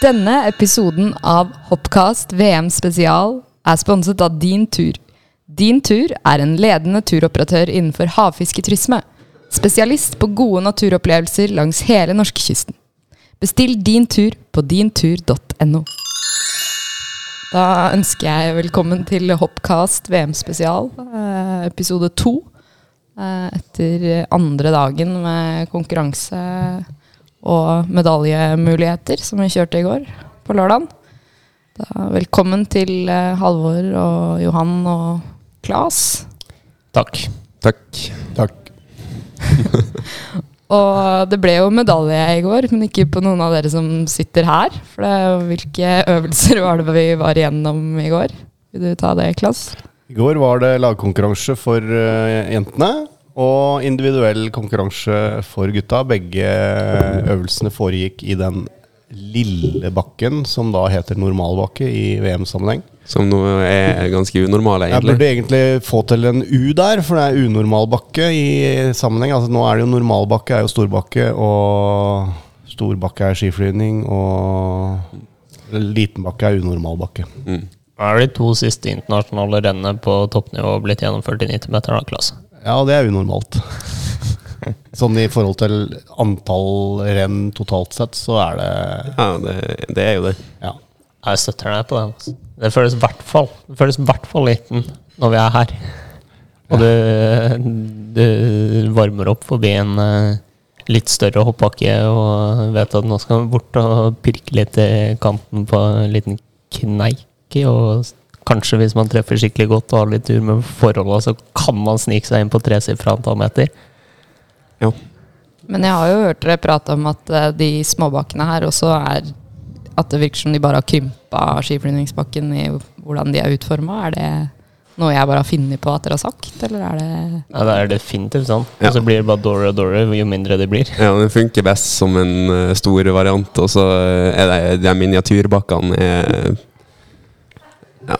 Denne episoden av Hoppcast VM spesial er sponset av Din Tur. Din Tur er en ledende turoperatør innenfor havfisketurisme. Spesialist på gode naturopplevelser langs hele norskekysten. Bestill din tur på dintur.no. Da ønsker jeg velkommen til Hoppcast VM spesial, eh, episode to. Eh, etter andre dagen med konkurranse og medaljemuligheter, som vi kjørte i går, på lørdagen. Da, velkommen til eh, Halvor og Johan og Klas. Takk. Takk. Takk. Og det ble jo medalje i går, men ikke på noen av dere som sitter her. For det, hvilke øvelser var det vi var igjennom i går? Vil du ta det, Klas? I går var det lagkonkurranse for uh, jentene og individuell konkurranse for gutta. Begge øvelsene foregikk i den lille bakken som da heter normalbakke i VM-sammenheng. Som nå er ganske unormale, Jeg burde egentlig. egentlig få til en U der, for det er unormal bakke i sammenheng. Altså Nå er det jo normalbakke er jo storbakke, og storbakke er skiflyvning, og liten bakke er unormal bakke. Mm. Nå er de to siste internasjonale rennene på toppnivå blitt gjennomført i 90-meteren av klasse. Ja, det er unormalt. Sånn i forhold til antall renn totalt sett, så er det Ja, det, det er jo det. Ja. Jeg støtter deg på det. Altså. Det føles i hvert fall Det føles i hvert fall liten når vi er her. Og du, du varmer opp forbi en eh, litt større hoppbakke og vet at nå skal vi bort og pirke litt i kanten på en liten kneik. Og kanskje hvis man treffer skikkelig godt og har litt tur med forholda, så kan man snike seg inn på tresifra antall meter. Ja. Men jeg har jo hørt dere prate om at eh, de småbakkene her også er At det virker som de bare har krympa skiflyvningsbakken i hvordan de er utforma. Er det noe jeg bare har funnet på at dere har sagt, eller er det Ja, det er definitivt sånn. Ja. Og så blir det bare dårligere og dårligere jo mindre det blir. ja, den funker best som en eh, stor variant, og så er det de miniatyrbakkene er Ja.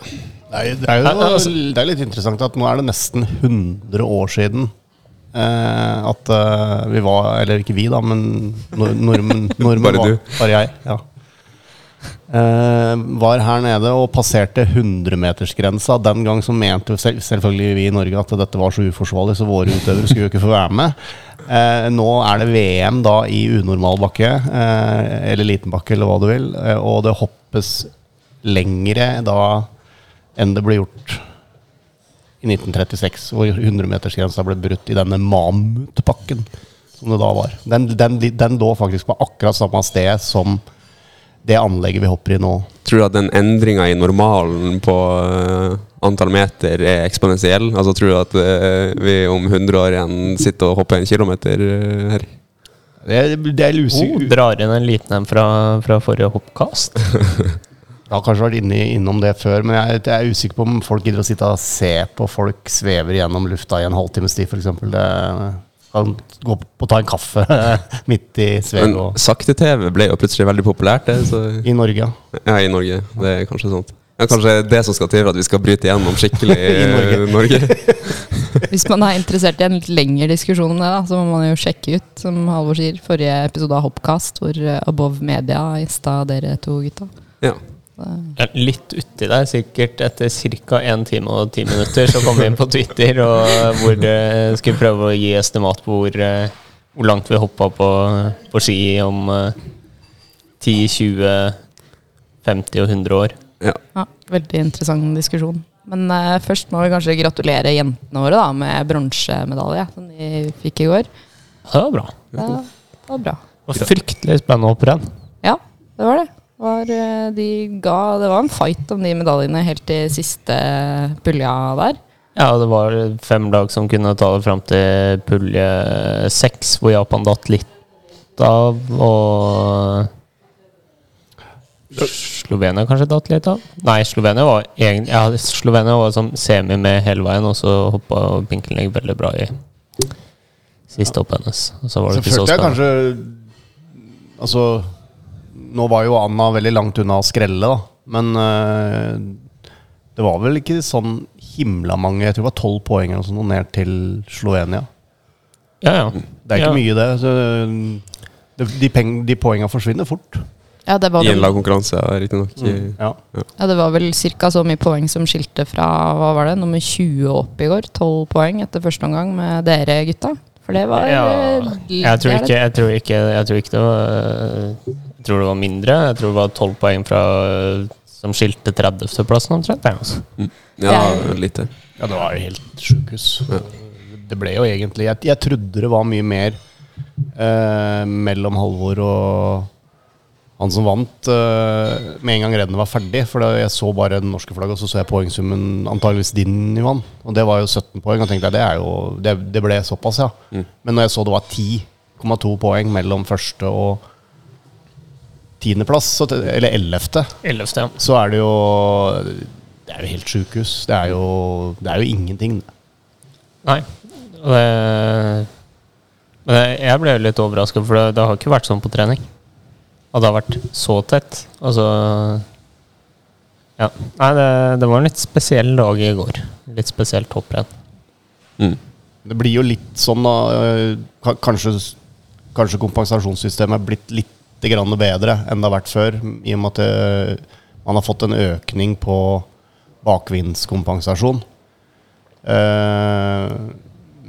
Det er, det, er jo, altså- det er litt interessant at nå er det nesten 100 år siden eh, at eh, vi var Eller ikke vi, da, men nor nordmenn nordmenn Bare var, du. Bare jeg. ja Eh, var her nede og passerte 100-metersgrensa. Den gang så mente jo selv, selvfølgelig vi i Norge at dette var så uforsvarlig, så våre utøvere skulle jo ikke få være med. Eh, nå er det VM da i unormal bakke, eh, eller liten bakke, eller hva du vil. Eh, og det hoppes lengre da enn det ble gjort i 1936, hvor 100-metersgrensa ble brutt i denne mammutpakken som det da var. Den, den, den lå faktisk på akkurat samme sted som det anlegget vi hopper i nå. Tror du at den endringa i normalen på eh, antall meter er eksponentiell? Altså Tror du at eh, vi om 100 år igjen sitter og hopper en kilometer eh, her? Det, er- det er Oh, drar inn en liten en fra, fra forrige hoppkast. Jeg har kanskje vært inne, innom det før, men jeg, jeg er usikker på om folk gidder å sitte og se på folk svever gjennom lufta i en halvtimes tid, f.eks. Det kan gå og ta en kaffe midt i svev Men og sakte-TV ble jo plutselig veldig populært, det. Så, I Norge, ja. ja, i Norge. Det er kanskje sånt. Ja, kanskje det som skal til for at vi skal bryte igjennom skikkelig i I Norge. Norge. Hvis man er interessert i en litt lengre diskusjon om det, da, så må man jo sjekke ut, som Halvor sier, forrige episode av Hoppkast hvor eh, Above Media gjesta dere to gutta. Ja. Ja, Litt uti der, sikkert etter ca. 1 time og 10 minutter, så kom vi inn på Twitter og hvor eh, skulle prøve å gi estimat på hvor, eh, hvor langt vi hoppa på, på ski om eh, 10, 20, 50 og 100 år. ja. Ja, veldig interessant diskusjon. Men uh, først må vi kanskje gratulere jentene våre da, med bronsemedalje, som de fikk i går. Det var bra. Det, det var bra. Det var fryktelig spennende hopprenn. Ja, det var det. Det Var, eh, de ga, det var en fight om de medaljene helt til siste pulja der. Ja, det var fem lag som kunne ta det fram til pulje seks, hvor Japan datt litt av, og Slovenia kanskje datt litt av? Nei, Slovenia var egentlig ja, Slovenia var som semi med hele veien, og så hoppa Pinkelnig veldig bra i siste hoppet hennes. Og så var Så ikke så følte jeg spennende. kanskje Altså Nå var jo Anna veldig langt unna å skrelle, da. Men eh, det var vel ikke sånn himla mange Jeg tror det var tolv poeng eller noe ned til Slovenia. Ja, ja. Det er ikke Ja. mye, det. Så, det de, peng, de poengene forsvinner fort. Ja, det var I en lagkonkurranse, ja, riktignok. Mm. Ja. ja, det var vel ca. så mye poeng som skilte fra hva var det, nummer 20 opp i går. 12 poeng etter første omgang med dere gutta. For det var Ja, eh, jeg tror ikke, jeg tror ikke, jeg tror ikke det var Jeg tror det var mindre. Jeg tror det var 12 poeng fra som skilte 30.-plassen omtrent. Altså. Ja, litt Ja, det var jo helt sjukehus. Det ble jo egentlig Jeg, jeg trodde det var mye mer eh, mellom Halvor og han som vant, eh, med en gang rennet var ferdig. For da jeg så bare det norske flagget, og så så jeg poengsummen antageligvis din, Ivan. Og det var jo 17 poeng. Og tenkte jeg, det, er jo, det, det ble såpass, ja. Men når jeg så det var 10,2 poeng mellom første og tiendeplass, så eller ellevte, 11. Ja. så er det jo Det er jo helt sjukehus. Det det er jo ingenting. Nei. Det, men det, jeg ble litt overraska, for det, det har ikke vært sånn på trening. At det har vært så tett. Altså Ja. Nei, det, det var en litt spesiell dag i går. Litt spesielt hopprenn. Mm. Det blir jo litt sånn da Kanskje, kanskje kompensasjonssystemet er blitt litt grann bedre enn det har vært før. I og med at man har fått en økning på bakvindskompensasjon. Eh,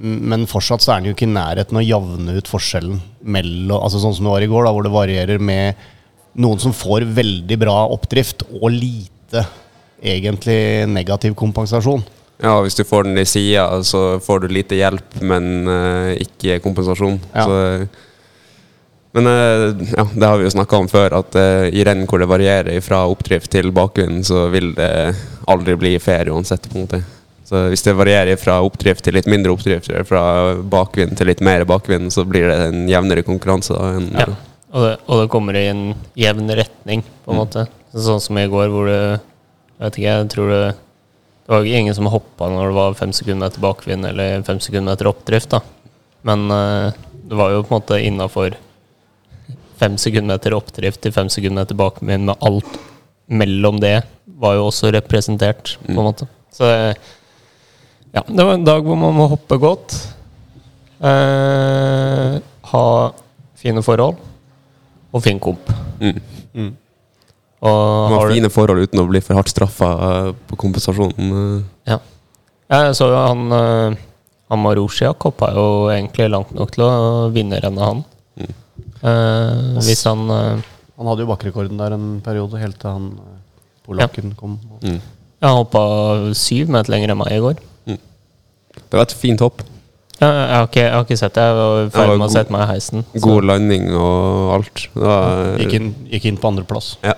men fortsatt så er den jo ikke i nærheten å javne ut forskjellen mellom altså Sånn som det var i går, da, hvor det varierer med noen som får veldig bra oppdrift, og lite egentlig negativ kompensasjon. Ja, hvis du får den i sida, så får du lite hjelp, men uh, ikke kompensasjon. Ja. Så, men eh, ja, det har vi jo snakka om før, at uh, i renn hvor det varierer fra oppdrift til bakgrunn, så vil det aldri bli ferie uansett. på en måte. Så hvis det varierer fra oppdrift til litt mindre oppdrift, eller fra bakvind til litt mer bakvind, så blir det en jevnere konkurranse. da, enn Ja. Og det, og det kommer i en jevn retning, på en måte. Sånn som i går, hvor Jeg vet ikke, jeg tror det Det var jo ingen som hoppa når det var fem sekunder etter bakvind eller fem sekunder etter oppdrift, da. Men uh, det var jo på en måte innafor fem sekunder etter oppdrift til fem sekunder etter bakvind, med alt mellom det var jo også representert, på en måte. Så ja, det var en dag hvor man må hoppe godt. Eh, ha fine forhold og fin komp. Mm. Og Man har fine forhold uten å bli for hardt straffa på kompensasjonen. eh. Ja. Jeg så jo han eh, Han Marushiak hoppa jo egentlig langt nok til å vinne rennet, han. Eh, hvis han uh, Han hadde jo bakrekorden der en periode, helt til han polakken ja. kom. Mm. ja, Han hoppa syv meter lenger enn meg i går. Det var et fint hopp. Ja, jeg, har ikke, jeg har ikke sett det. Jeg var ferdig med å sette meg i heisen. så- God landing og alt. Det var, Gikk inn, gikk inn på andreplass. Ja.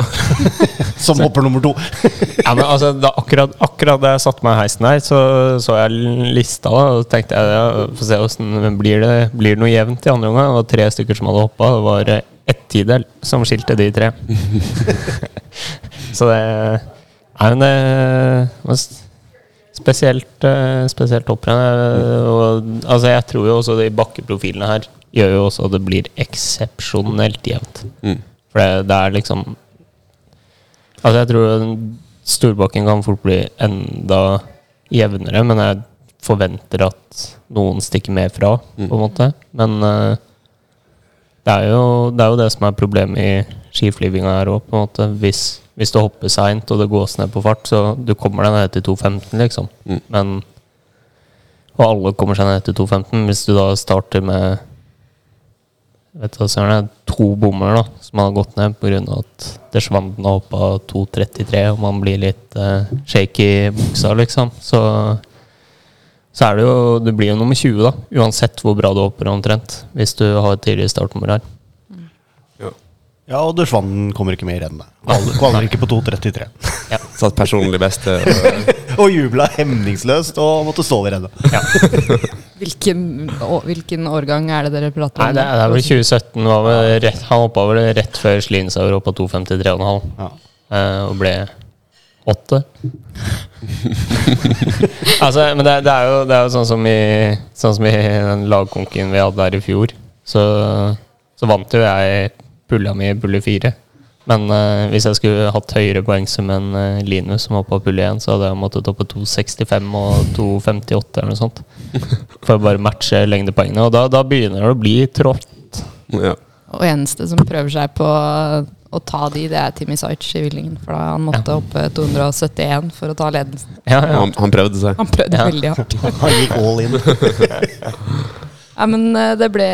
Som hopper nummer to. Ja, men altså, da, akkurat, akkurat da jeg satte meg i heisen her, så så jeg lista, da, og tenkte jeg ja, få se hvordan blir det blir det noe jevnt i andre omgang. Det var tre stykker som hadde hoppa. Det var eh, ett tidel som skilte de tre. så det Nei, men det spesielt, eh, spesielt topprenn. eh, altså, jeg tror jo også de bakkeprofilene her gjør jo også at det blir eksepsjonelt jevnt. Mm. For det, det er liksom Altså, jeg tror Storbakken kan fort bli enda jevnere, men jeg forventer at noen stikker mer fra, på en måte. Men uh, det, er jo, det er jo det som er problemet i skiflyvinga her òg, på en måte. Hvis, hvis du hopper seint og det gås ned på fart, så du kommer deg ned til 2.15, liksom. Mm. Men Og alle kommer seg ned til 2.15. Hvis du da starter med vet du, hva, det to bommer da, som har gått ned pga. at Deschwanden har hoppa 2.33, og man blir litt eh, shaky i buksa, liksom. Så, så er det jo Du blir jo nummer 20, da. Uansett hvor bra du hopper, omtrent. Hvis du har et tidlig startnummer her. Ja, og Dursvanen kommer ikke med i rennet. Kvaler, ikke på 2.33. Satt personlig beste. Og, Og jubla hemningsløst og måtte sove i rennet. Hvilken, å, hvilken årgang er det dere prater Nei, om? det, er- det er vel 2017. Var vel rett, han hoppa vel rett før Slinsauer hoppa 2.53,5 Ja. eh, og ble åtte. altså, men det, det, er jo, det er jo sånn som i Sånn som i den lagkonken vi hadde der i fjor. Så, så vant jo jeg pulla mi pulle fire. Men uh, hvis jeg skulle hatt høyere poengsum enn uh, Linus, som var på pulle 1, så hadde jeg måttet opp på 2,65 og 2,58 eller noe sånt. For å bare matche lengdepoengene. Og da, da begynner det å bli trått. ja. Og eneste som prøver seg på å ta de, det er Timmy Sajc i Villingen. For da han måtte hoppe 271 for å ta ledelsen. Ja, ja. Han, han prøvde seg. Han prøvde Ja. veldig hardt. Han gikk all in. Ja, men eh, det ble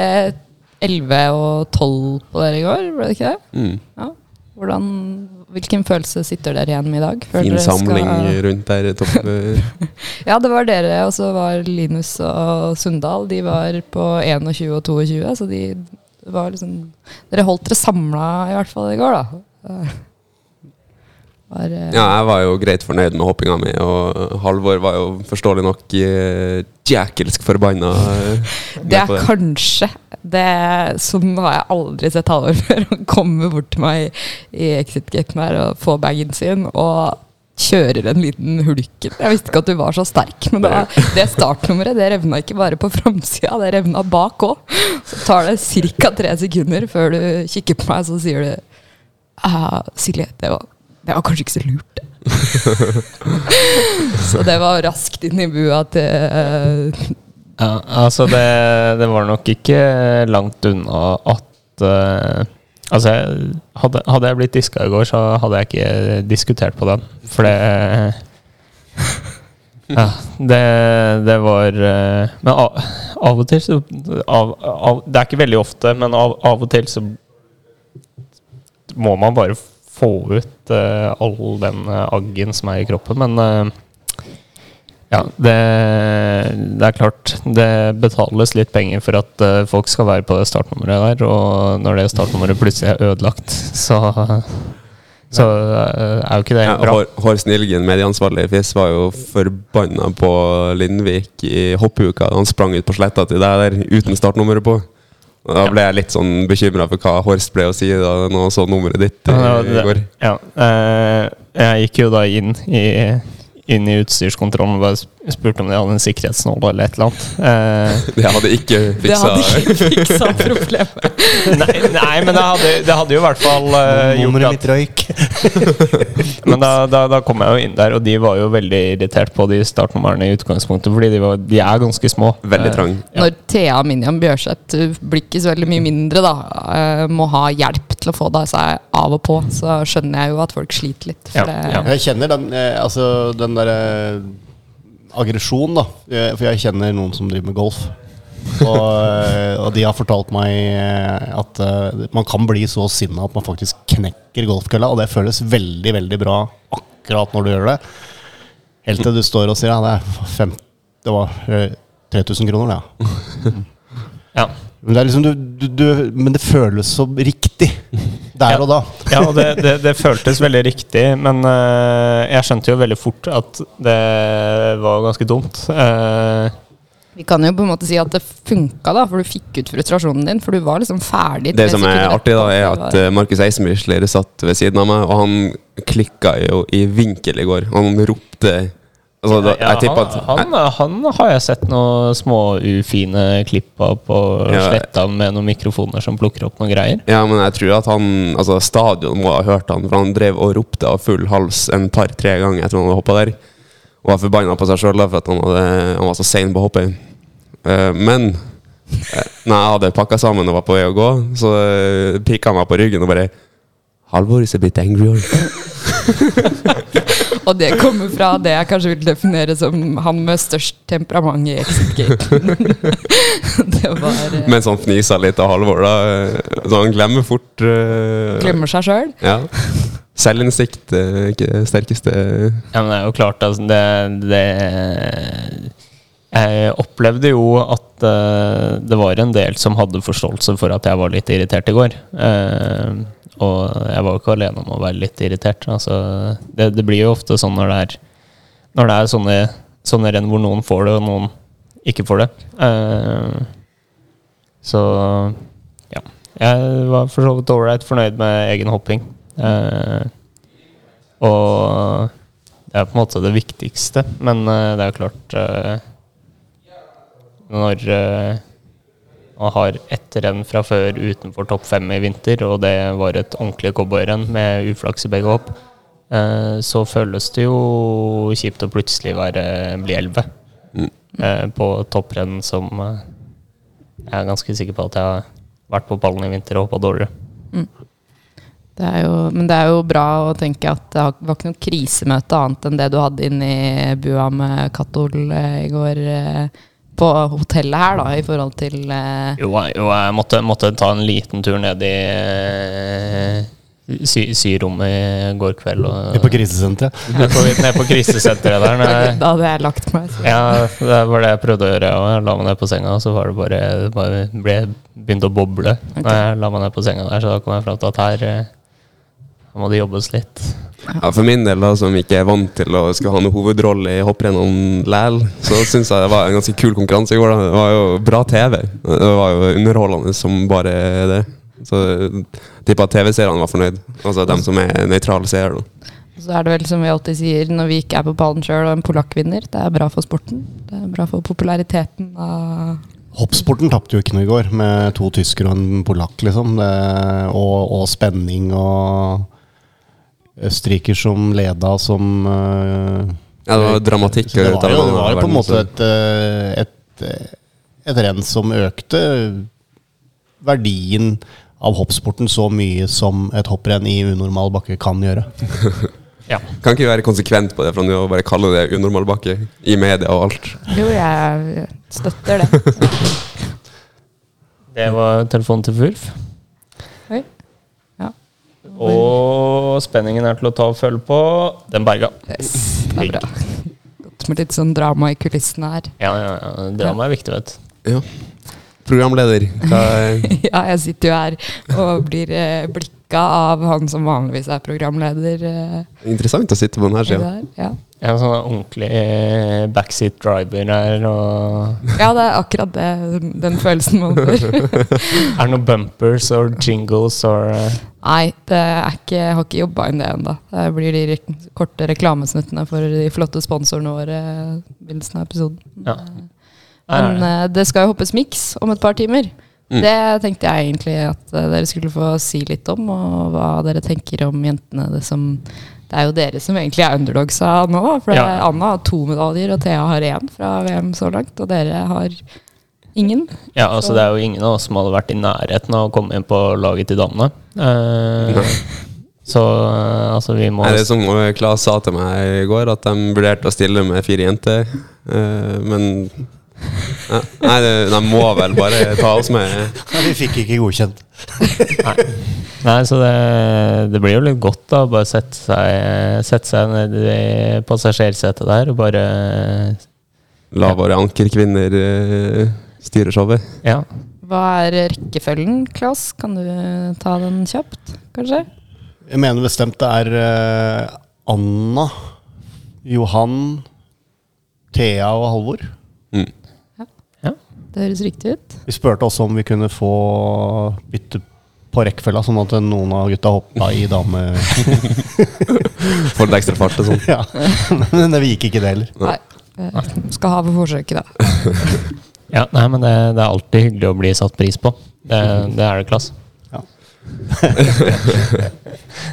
11 og 12 på dere i går, ble det ikke det? Mm. Ja. Hvordan, hvilken følelse sitter dere igjen med i dag? før dere skal- samling rundt der i toppen. Ja, det var dere, og så var Linus og Sundal. De var på 21 og 22, så de var liksom Dere holdt dere samla i hvert fall i går, da. Eh, Var, uh... Ja, jeg var jo greit fornøyd med hoppinga mi, og Halvor var jo forståelig nok uh, jækelsk forbanna. eh, Det er det. kanskje det Sånn har jeg aldri sett Halvor før. Han kommer bort til meg i exit-gaten her og får bagen sin og kjører en liten hulken. Jeg visste ikke at du var så sterk, men det, det startnummeret det revna ikke bare på framsida, det revna bak òg. Så tar det ca. tre sekunder før du kikker på meg, så sier du ah, Silje, det var, det var kanskje ikke så lurt, så det var raskt inn i bua til Ja, altså det, det var nok ikke langt unna at uh, Altså, hadde, hadde jeg blitt diska i går, så hadde jeg ikke diskutert på den. For det Ja, det, det var eh, Men av, av og til så av, av, Det er ikke veldig ofte, men av, av og til så må man bare få ut uh, all den eh, aggen som er i kroppen. Men uh, ja, det, det er klart. Det betales litt penger for at uh, folk skal være på det startnummeret der, og når det startnummeret plutselig er ødelagt, så så er jo ikke det Ja, bra. Hår, Horst Nilgen, medieansvarlig i FIS, var jo forbanna på Lindvik i hoppuka han sprang ut på sletta til deg der uten startnummeret på. Da ble jeg litt sånn bekymra for hva Horst ble å si da han så nummeret ditt Ja, i det går. Ja, eh, jeg gikk jo da inn i, inn i utstyrskontrollen og bare spurte om de hadde en sikkerhetsnål eller et eller annet. Eh, Det hadde ikke Det hadde ikke fiksa problemet. nei, nei, men det hadde, det hadde jo i hvert fall eh, gjort at mitt røyk. Men da, da, da kom jeg jo inn der, og de var jo veldig irritert på de startnumrene i utgangspunktet, fordi de, var, de er ganske små. Veldig Eh, trang. Ja. Når Thea Minjam Bjørseth uh, blir ikke så veldig mye mindre, da, uh, må ha hjelp til å få det seg av og på, så skjønner jeg jo at folk sliter litt. For Ja, det, ja. Jeg kjenner den, eh, altså, den derre aggresjon, da. Eh, For jeg kjenner noen som driver med golf. Og, eh, og de har fortalt meg eh, at eh, man kan bli så sinna at man faktisk knekker golfkølla, og det føles veldig, veldig bra akkurat når du gjør det. Helt til du står og sier ja, det fem, Det var eh, 3000 kroner, det. Ja. Ja. Men, det liksom du, du, du, men det føles så riktig der Ja. og da. Ja, og det, det, det føltes veldig riktig, men uh, jeg skjønte jo veldig fort at det var ganske dumt. Uh, Vi kan jo på en måte si at det funka, da, for du fikk ut frustrasjonen din. For du var liksom ferdig. Det som er artig, da, er at uh, Markus Eisenbichler satt ved siden av meg, og han klikka jo i vinkel i går. Han ropte altså, da, ja, Jeg tipper at han, han, har jeg sett noen små ufine klipp av på Ja. sletta med noen mikrofoner som plukker opp noen greier. Ja, men jeg tror at han Altså, stadion må ha hørt han, for han drev og ropte av full hals en par-tre ganger etter han hadde hoppa der. Og var forbanna på seg sjøl for at han, hadde, han var så sein på å hoppe. Uh, men uh, når jeg hadde pakka sammen og var på vei å gå, så uh, pikka han meg på ryggen og bare Halvor is a bit angry. Og det kommer fra det jeg kanskje vil definere som han med størst temperament i Exit Gate. det eh, Mens han fniser litt av Halvor, da. eh, Så han glemmer fort eh, Glemmer seg sjøl. Ja. Selvinnsikt er ikke det sterkeste Ja, men det er jo klart, altså, det, det Jeg opplevde jo at eh, det var en del som hadde forståelse for at jeg var litt irritert i går. Eh, og jeg var jo ikke alene om å være litt irritert. Altså, det, det blir jo ofte sånn når det er Når det er sånne, sånne renn hvor noen får det, og noen ikke får det. Uh, så ja. Jeg var for så vidt ålreit fornøyd med egen hopping. Uh, og det er på en måte det viktigste, men uh, det er klart eh, Når man har ett renn fra før utenfor topp fem i vinter, og det var et ordentlig cowboyrenn med uflaks i begge hopp, eh, så føles det jo kjipt å plutselig være, bli elleve Mm. eh, på topprenn som eh, jeg er ganske sikker på at jeg har vært på pallen i vinter og hoppa dårligere. Det er jo, men det er jo bra å tenke at det var ikke noe krisemøte annet enn det du hadde inne i bua med Katol i går eh, på hotellet her, da, i forhold til eh, Jo, jo jeg måtte, måtte ta en liten tur ned i eh, sy, syrommet i går kveld. Og, På krisesenteret. ned, på, ned på krisesenteret der. når jeg- Da hadde jeg lagt meg. Så. Ja, det var det jeg prøvde å gjøre. Og jeg la meg ned på senga, og så var det bare, bare ble, begynte å boble Okay. når jeg la meg ned på senga der. Så da kom jeg fram til at her eh, her må det jobbes litt. Ja, for min del, da, som ikke er vant til å skulle ha noen hovedrolle i hopprennet læl, så syns jeg det var en ganske kul konkurranse i går. da. Det var jo bra TV. Det var jo underholdende som bare det. Så tipper at TV-seerne var fornøyd. Altså dem som er nøytrale seere. Så er det vel som vi alltid sier når vi ikke er på pallen sjøl og en polakk vinner. Det er bra for sporten. Det er bra for populariteten av Hoppsporten tapte jo ikke noe i går, med to tyskere og en polakk, liksom. Det, og, og spenning og Østerriker som leda, som uh, Ja, det var dramatikk. Så det var jo, det var jo på en måte et, eh, et, eh, et renn som økte verdien av hoppsporten så mye som et hopprenn i unormal bakke kan gjøre. Ja. Kan ikke være konsekvent på det, for å bare kalle det unormal bakke i media og alt. Jo, jeg støtter det. Det var telefonen til Fulf. Og spenningen er til å ta og følge på den berga. Yes, det er bra. Godt med litt sånn drama i kulissene her. Ja, ja, ja. Drama er viktig, vet du. Ja. Programleder, hva er Ja, jeg sitter jo her og blir eh, blikka av han som vanligvis er programleder. Eh, interessant å sitte på denne sida. Ja. En sånn ordentlig eh, backseat driver her, og ja, det er akkurat det, den følelsen man får. Er det noen bumpers or jingles or eh, Nei, det er ikke, jeg har ikke jobba inn det ennå. Det blir de korte reklamesnuttene for de flotte sponsorene våre i begynnelsen av episoden. Ja. Men uh, det skal jo hoppes miks om et par timer. Mm. Det tenkte jeg egentlig at uh, dere skulle få si litt om, og hva dere tenker om jentene. Det, som, det er jo dere som egentlig er underdogsa nå. For Ja. Anna har to medaljer, og Thea har én fra VM så langt. Og dere har ingen. Ja, altså det er jo ingen av oss som hadde vært i nærheten av å komme inn på laget til damene. Uh, så altså, vi må Nei, det er som Klas sa til meg i går, at de vurderte å stille med fire jenter. eh, men Nei, det, de må vel bare ta oss med. Nei, vi fikk ikke godkjent. Nei, Nei så det, det blir jo litt godt da Bare sette seg, sette seg ned i passasjersetet der og bare La våre ankerkvinner eh, styre showet. Ja. Hva er rekkefølgen, Klas? Kan du ta den kjapt, kanskje? Jeg mener bestemt det er eh, Anna, Johan, Thea og Halvor. Det høres riktig ut. Vi spurte også om vi kunne få bytte på rekkefølga, sånn at noen av gutta hoppa i dame... Får litt ekstra fart og sånn. ja. Men det gikk ikke det heller. Nei. nei. Skal ha på forsøket, da. ja nei, men det, det er alltid hyggelig å bli satt pris på. Det, det er det, Klass.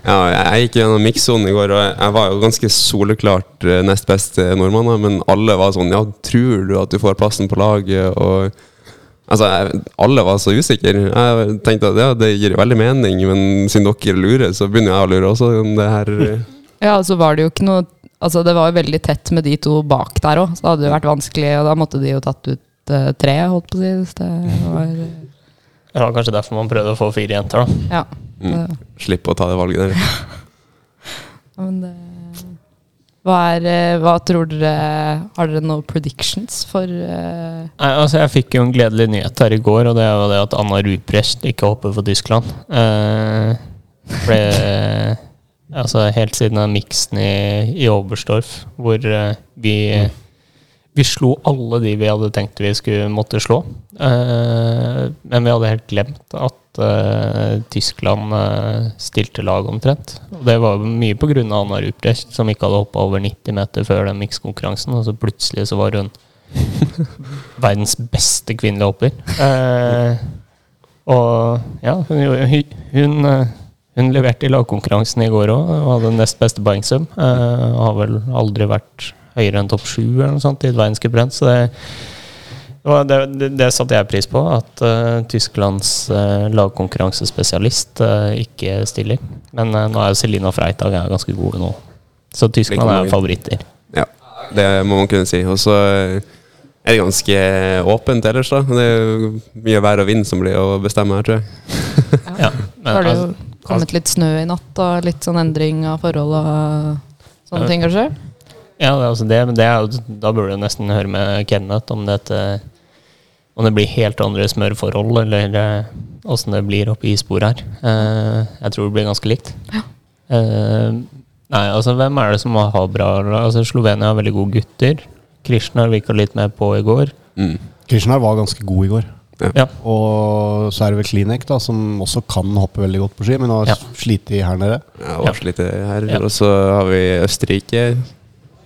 Ja, jeg gikk gjennom mikssonen i går, og jeg- var jo ganske soleklart eh, nest beste nordmann. Men alle var sånn Ja, tror du at du får plassen på laget? Og Altså, jeg, Alle var så usikre. Jeg tenkte at ja, det gir veldig mening, men siden dere lurer, så begynner jeg å lure også. Det her eh, Ja, så var det jo ikke noe Altså, det var jo veldig tett med de to bak der òg, så det hadde jo vært vanskelig, og da måtte de jo tatt ut uh, tre, holdt på å si. Hvis det var Det var kanskje derfor man prøvde å få fire jenter, da. Ja. mm, Slippe å ta det valget der. Ja, Men det hva, er, eh, hva tror dere Har dere noen predictions for uh... Nei, altså Jeg fikk jo en gledelig nyhet her i går, og det er jo det at Anna Ruprest ikke hopper for Tyskland. Uh, det, altså Helt siden den miksen i, i Oberstdorf, hvor uh, vi Vi slo alle de vi hadde tenkt vi skulle måtte slå. Uh, men vi hadde helt glemt at uh, Tyskland uh, stilte lag omtrent. Og det var mye pga. Anna Ruprecht, som ikke hadde hoppa over 90 meter før den mikskonkurransen. Og så plutselig så var hun verdens beste kvinnelige hopper. Og ja, hun, hun, hun, leverte i lagkonkurransen i går òg og hadde nest beste poengsum. Har vel aldri vært høyere enn topp sju eller noe sånt i et verdenscuprenn. Så det det, det, det satte jeg pris på, at uh, Tysklands uh, lagkonkurransespesialist uh, ikke stiller. Men nå er jo Selina Freitag er ganske gode nå. Så Tyskland er favoritter. Ja, det må man kunne si. Og så er det ganske åpent ellers, da. Det er jo mye vær og vind som blir å bestemme her, tror jeg. Ja, men, har det jo altså, kommet litt snø i natt, og litt sånn endring av forhold og sånne ting, kanskje? Ja, det, er altså det, men det er da burde du nesten høre med Kenneth om dette Om det blir helt andre smørforhold, eller eh, åssen det blir oppe i spor her. Eh, jeg tror det blir ganske likt. Eh, nei, altså hvem er det som har bra altså Slovenia har veldig gode gutter. Krishnar virka litt med på i går. Mm. Krishnar var ganske god i går. Ja. Og så er det vel Klinek, da, som også kan hoppe veldig godt på ski, men har Ja. slitt her nede. Ja, og ja. her. Ja. Og så har vi Østerrike,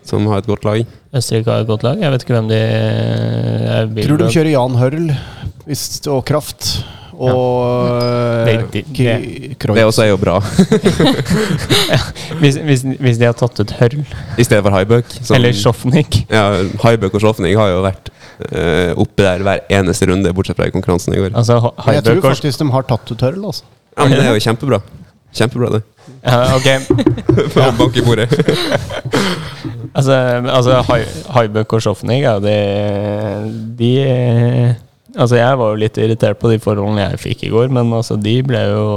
som har et godt lag. Østerrike har et godt lag. Jeg vet ikke hvem de er. vil- Tror de kjører Jan Hørl hvis, og Kraft. Og Det- eh, det- Det også er jo bra. hvis, hvis, hvis de har tatt ut Hørl I stedet for Haibøk. eller Sjofnik Ja, Haibøk og Sjofnik har jo vært uh, oppe der hver eneste runde, bortsett fra i konkurransen i går. Altså jeg tror faktisk de har tatt ut Hørl, altså. Ja, men det er jo kjempebra. Kjempebra, det. ja, Ok, Ja. Bank i bordet. altså, altså Haibøk og Sjofnik er jo de, de Altså Jeg var jo litt irritert på de forholdene jeg fikk i går, men altså de ble jo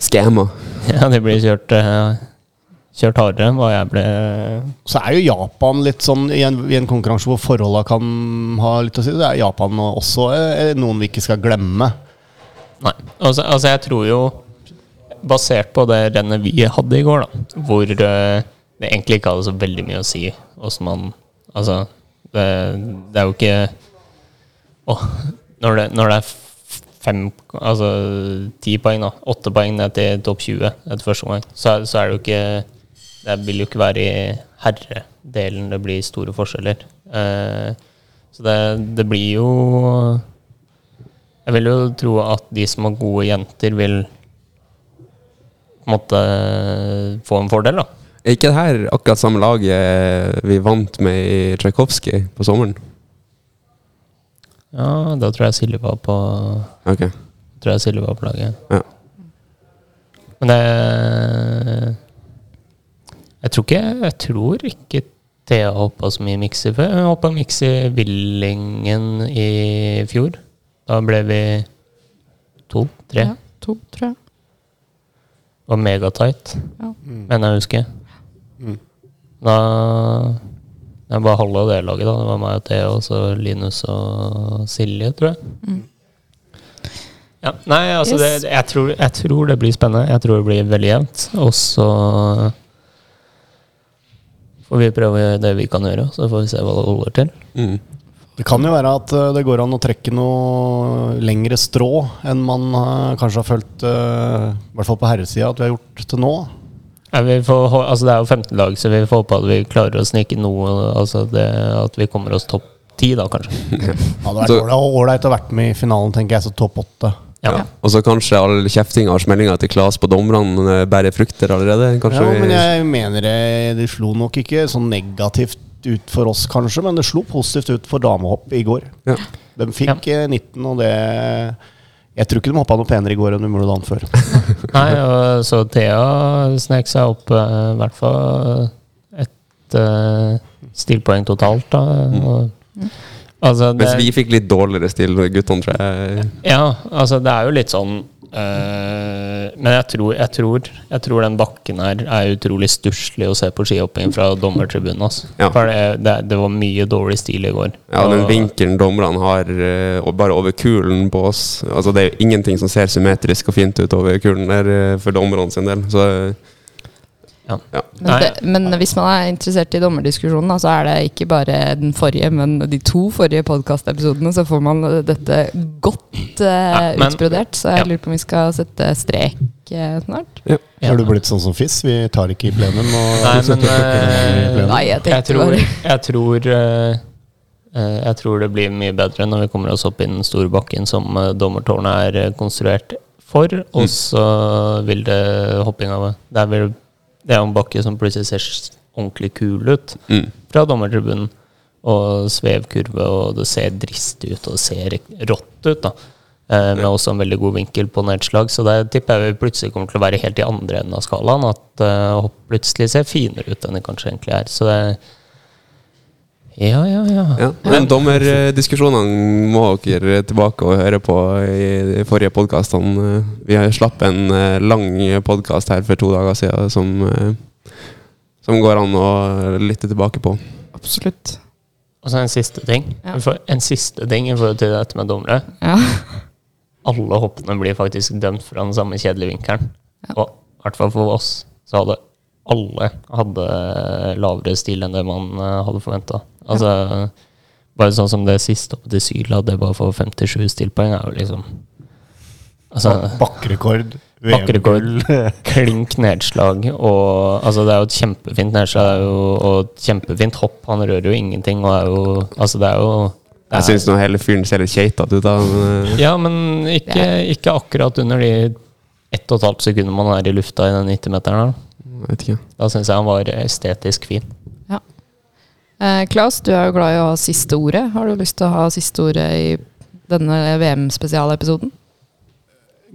Skamma. Ja, de ble kjørt eh, Kjørt hardere enn hva jeg ble Så er jo Japan litt sånn i en, i en konkurranse hvor forholdene kan ha litt å si. Det er Japan også eh, noen vi ikke skal glemme. Nei. Altså, altså jeg tror jo Basert på det rennet vi hadde i går, da hvor eh, det egentlig ikke hadde så veldig mye å si åssen man Altså, det, det er jo ikke å, når, det, når det er fem Altså ti poeng, da. Åtte poeng ned til topp 20 etter første omgang, så, så er det jo ikke Det vil jo ikke være i herredelen det blir store forskjeller. Eh, så det, det blir jo jeg vil jo tro at de som har gode jenter, vil på en måte få en fordel, da. Er ikke det her akkurat samme laget vi vant med i Tsjajkovskij på sommeren? Ja, da tror jeg Silje var på Ok. Tror jeg Silje var på laget. Ja. Men det Jeg tror ikke Jeg tror ikke Thea hoppa så mye mikser før. Hun hoppa miks i Villingen i fjor. Da ble vi to? Tre? Ja, to, tror jeg. Var megatight, Ja. mener jeg å huske. Mm. Da Det er bare halve av det laget, da. Det var meg og Theo og så Linus og Silje, tror jeg. Mm. Ja, nei, altså Yes. det, jeg, tror, jeg tror det blir spennende. Jeg tror det blir veldig jevnt. Og så får vi prøve det vi kan gjøre, så får vi se hva det holder til. Mm. Det kan jo være at eh, det går an å trekke noe lengre strå enn man eh, kanskje har følt, eh, i hvert fall på herresida, at vi har gjort til nå. Ja, vi får, altså det er jo 15 lag, så vi får håpe at vi klarer å snike noe. Altså det, at vi kommer oss topp 10, da, kanskje. Det hadde vært ålreit- å vært med i finalen, tenker jeg, så topp åtte. Ja. Ja. Og så kanskje all kjeftinga og smellinga til Klas på dommerne bærer frukter allerede? Kanskje Ja, men jeg mener det, det slo nok ikke sånn negativt ut for oss, kanskje, men det slo positivt ut for damehopp i går. Ja. De fikk ja. 19, og det Jeg tror ikke de hoppa noe penere i går enn de gjorde dagen før. Nei, og så Thea snek seg opp i uh, hvert fall et uh, stilpoeng totalt, da. Og, altså, det, Mens vi fikk litt dårligere stil, guttene, tror jeg. Ja, altså det er jo litt sånn eh, Men jeg tror, jeg, tror, jeg tror den bakken her er utrolig stusslig å se på skihopping fra dommertribunen. Altså. Ja. For det, det, det var mye dårlig stil i går. Ja, den vinkelen dommerne har eh, og bare over kulen på oss Altså Det er jo ingenting som ser symmetrisk og fint ut over kulen der eh, for dommerne sin del. Så Ja. ja. Men, det, men hvis man er interessert i dommerdiskusjonen, så er det ikke bare den forrige, men de to forrige podkastepisodene, så får man dette godt uh, Ja, utbrodert. Så jeg ja. lurer på om vi skal sette strek eh, snart. Ja. Har du blitt sånn som Fiss? Vi tar ikke i plenum. Og Nei, men, eh, plenum. Nei, jeg Jeg tror, jeg tror eh, eh, Jeg tror det blir mye bedre når vi kommer oss opp i den store bakken som uh, dommertårnet er konstruert for, og så vil det hoppe Det Der vil Det er jo en bakke som plutselig ser ordentlig kul ut Mm. fra dommertribunen. og svevkurve, og det ser dristig ut, og det ser rått ut. da. Eh, med også en veldig god vinkel på nedslag, så det tipper jeg vi plutselig kommer til å være helt i andre enden av skalaen. At eh, hopp plutselig ser finere ut enn det kanskje egentlig er. Så det Ja, ja, ja. Ja. Men dommerdiskusjonene må dere tilbake og høre på i de forrige podkastene. Vi har slapp en eh, lang podkast her for to dager siden som, eh, som går an å lytte tilbake på. Absolutt. Og så en siste ting. Ja. En siste ting i forhold til dette med dommere. Ja. Alle hoppene blir faktisk dømt fra den samme kjedelige vinkelen. Og i hvert fall for oss så hadde alle hadde lavere stil enn det man eh, hadde forventa. Altså, bare sånn som det siste oppe til Syla, det bare for 57 stilpoeng, er jo liksom Altså Bakkerekord. Bakkerekord. Klink nedslag. Og altså, det er jo et kjempefint nedslag det er jo, og et kjempefint hopp. Han rører jo ingenting. Og er jo, altså, det er jo det Jeg syns nå hele fyren ser litt keitete ut. da, eh, Ja, men ikke, ikke akkurat under de ett og et halvt sekundene man er i lufta i den 90-meteren. jeg vet ikke. Da syns jeg han var estetisk fin. Eh, Klaus, du er jo glad i å ha siste ordet. Har du lyst til å ha siste ordet i denne VM-spesialepisoden?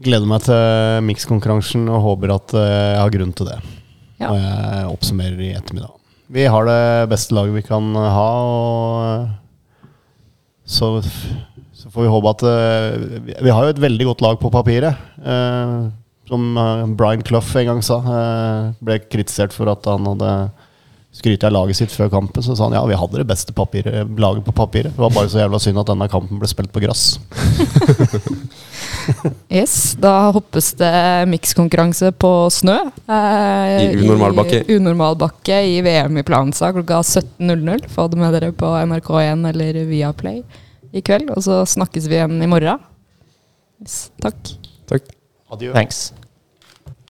Gleder meg til mikskonkurransen og håper at eh, jeg har grunn til det. Ja. Og jeg oppsummerer i ettermiddag. Vi har det beste laget vi kan ha, og eh, så, så får vi håpe at eh, vi- har jo et veldig godt lag på papiret. eh, som eh, Brian Clough en gang sa. eh, ble kritisert for at han hadde skrytt av laget sitt før kampen. Så sa han ja, vi hadde det beste papiret, laget på papiret. Det var bare så jævla synd at denne kampen ble spilt på gress. Yes, Da hoppes det mikskonkurranse på snø. eh, I unormalbakke. I unormalbakke i VM i Plansa klokka 17.00. Få det med dere på NRK1 eller Viaplay i kveld. Og så snakkes vi igjen i morgen. Yes, takk. Takk. Adjø. Thanks.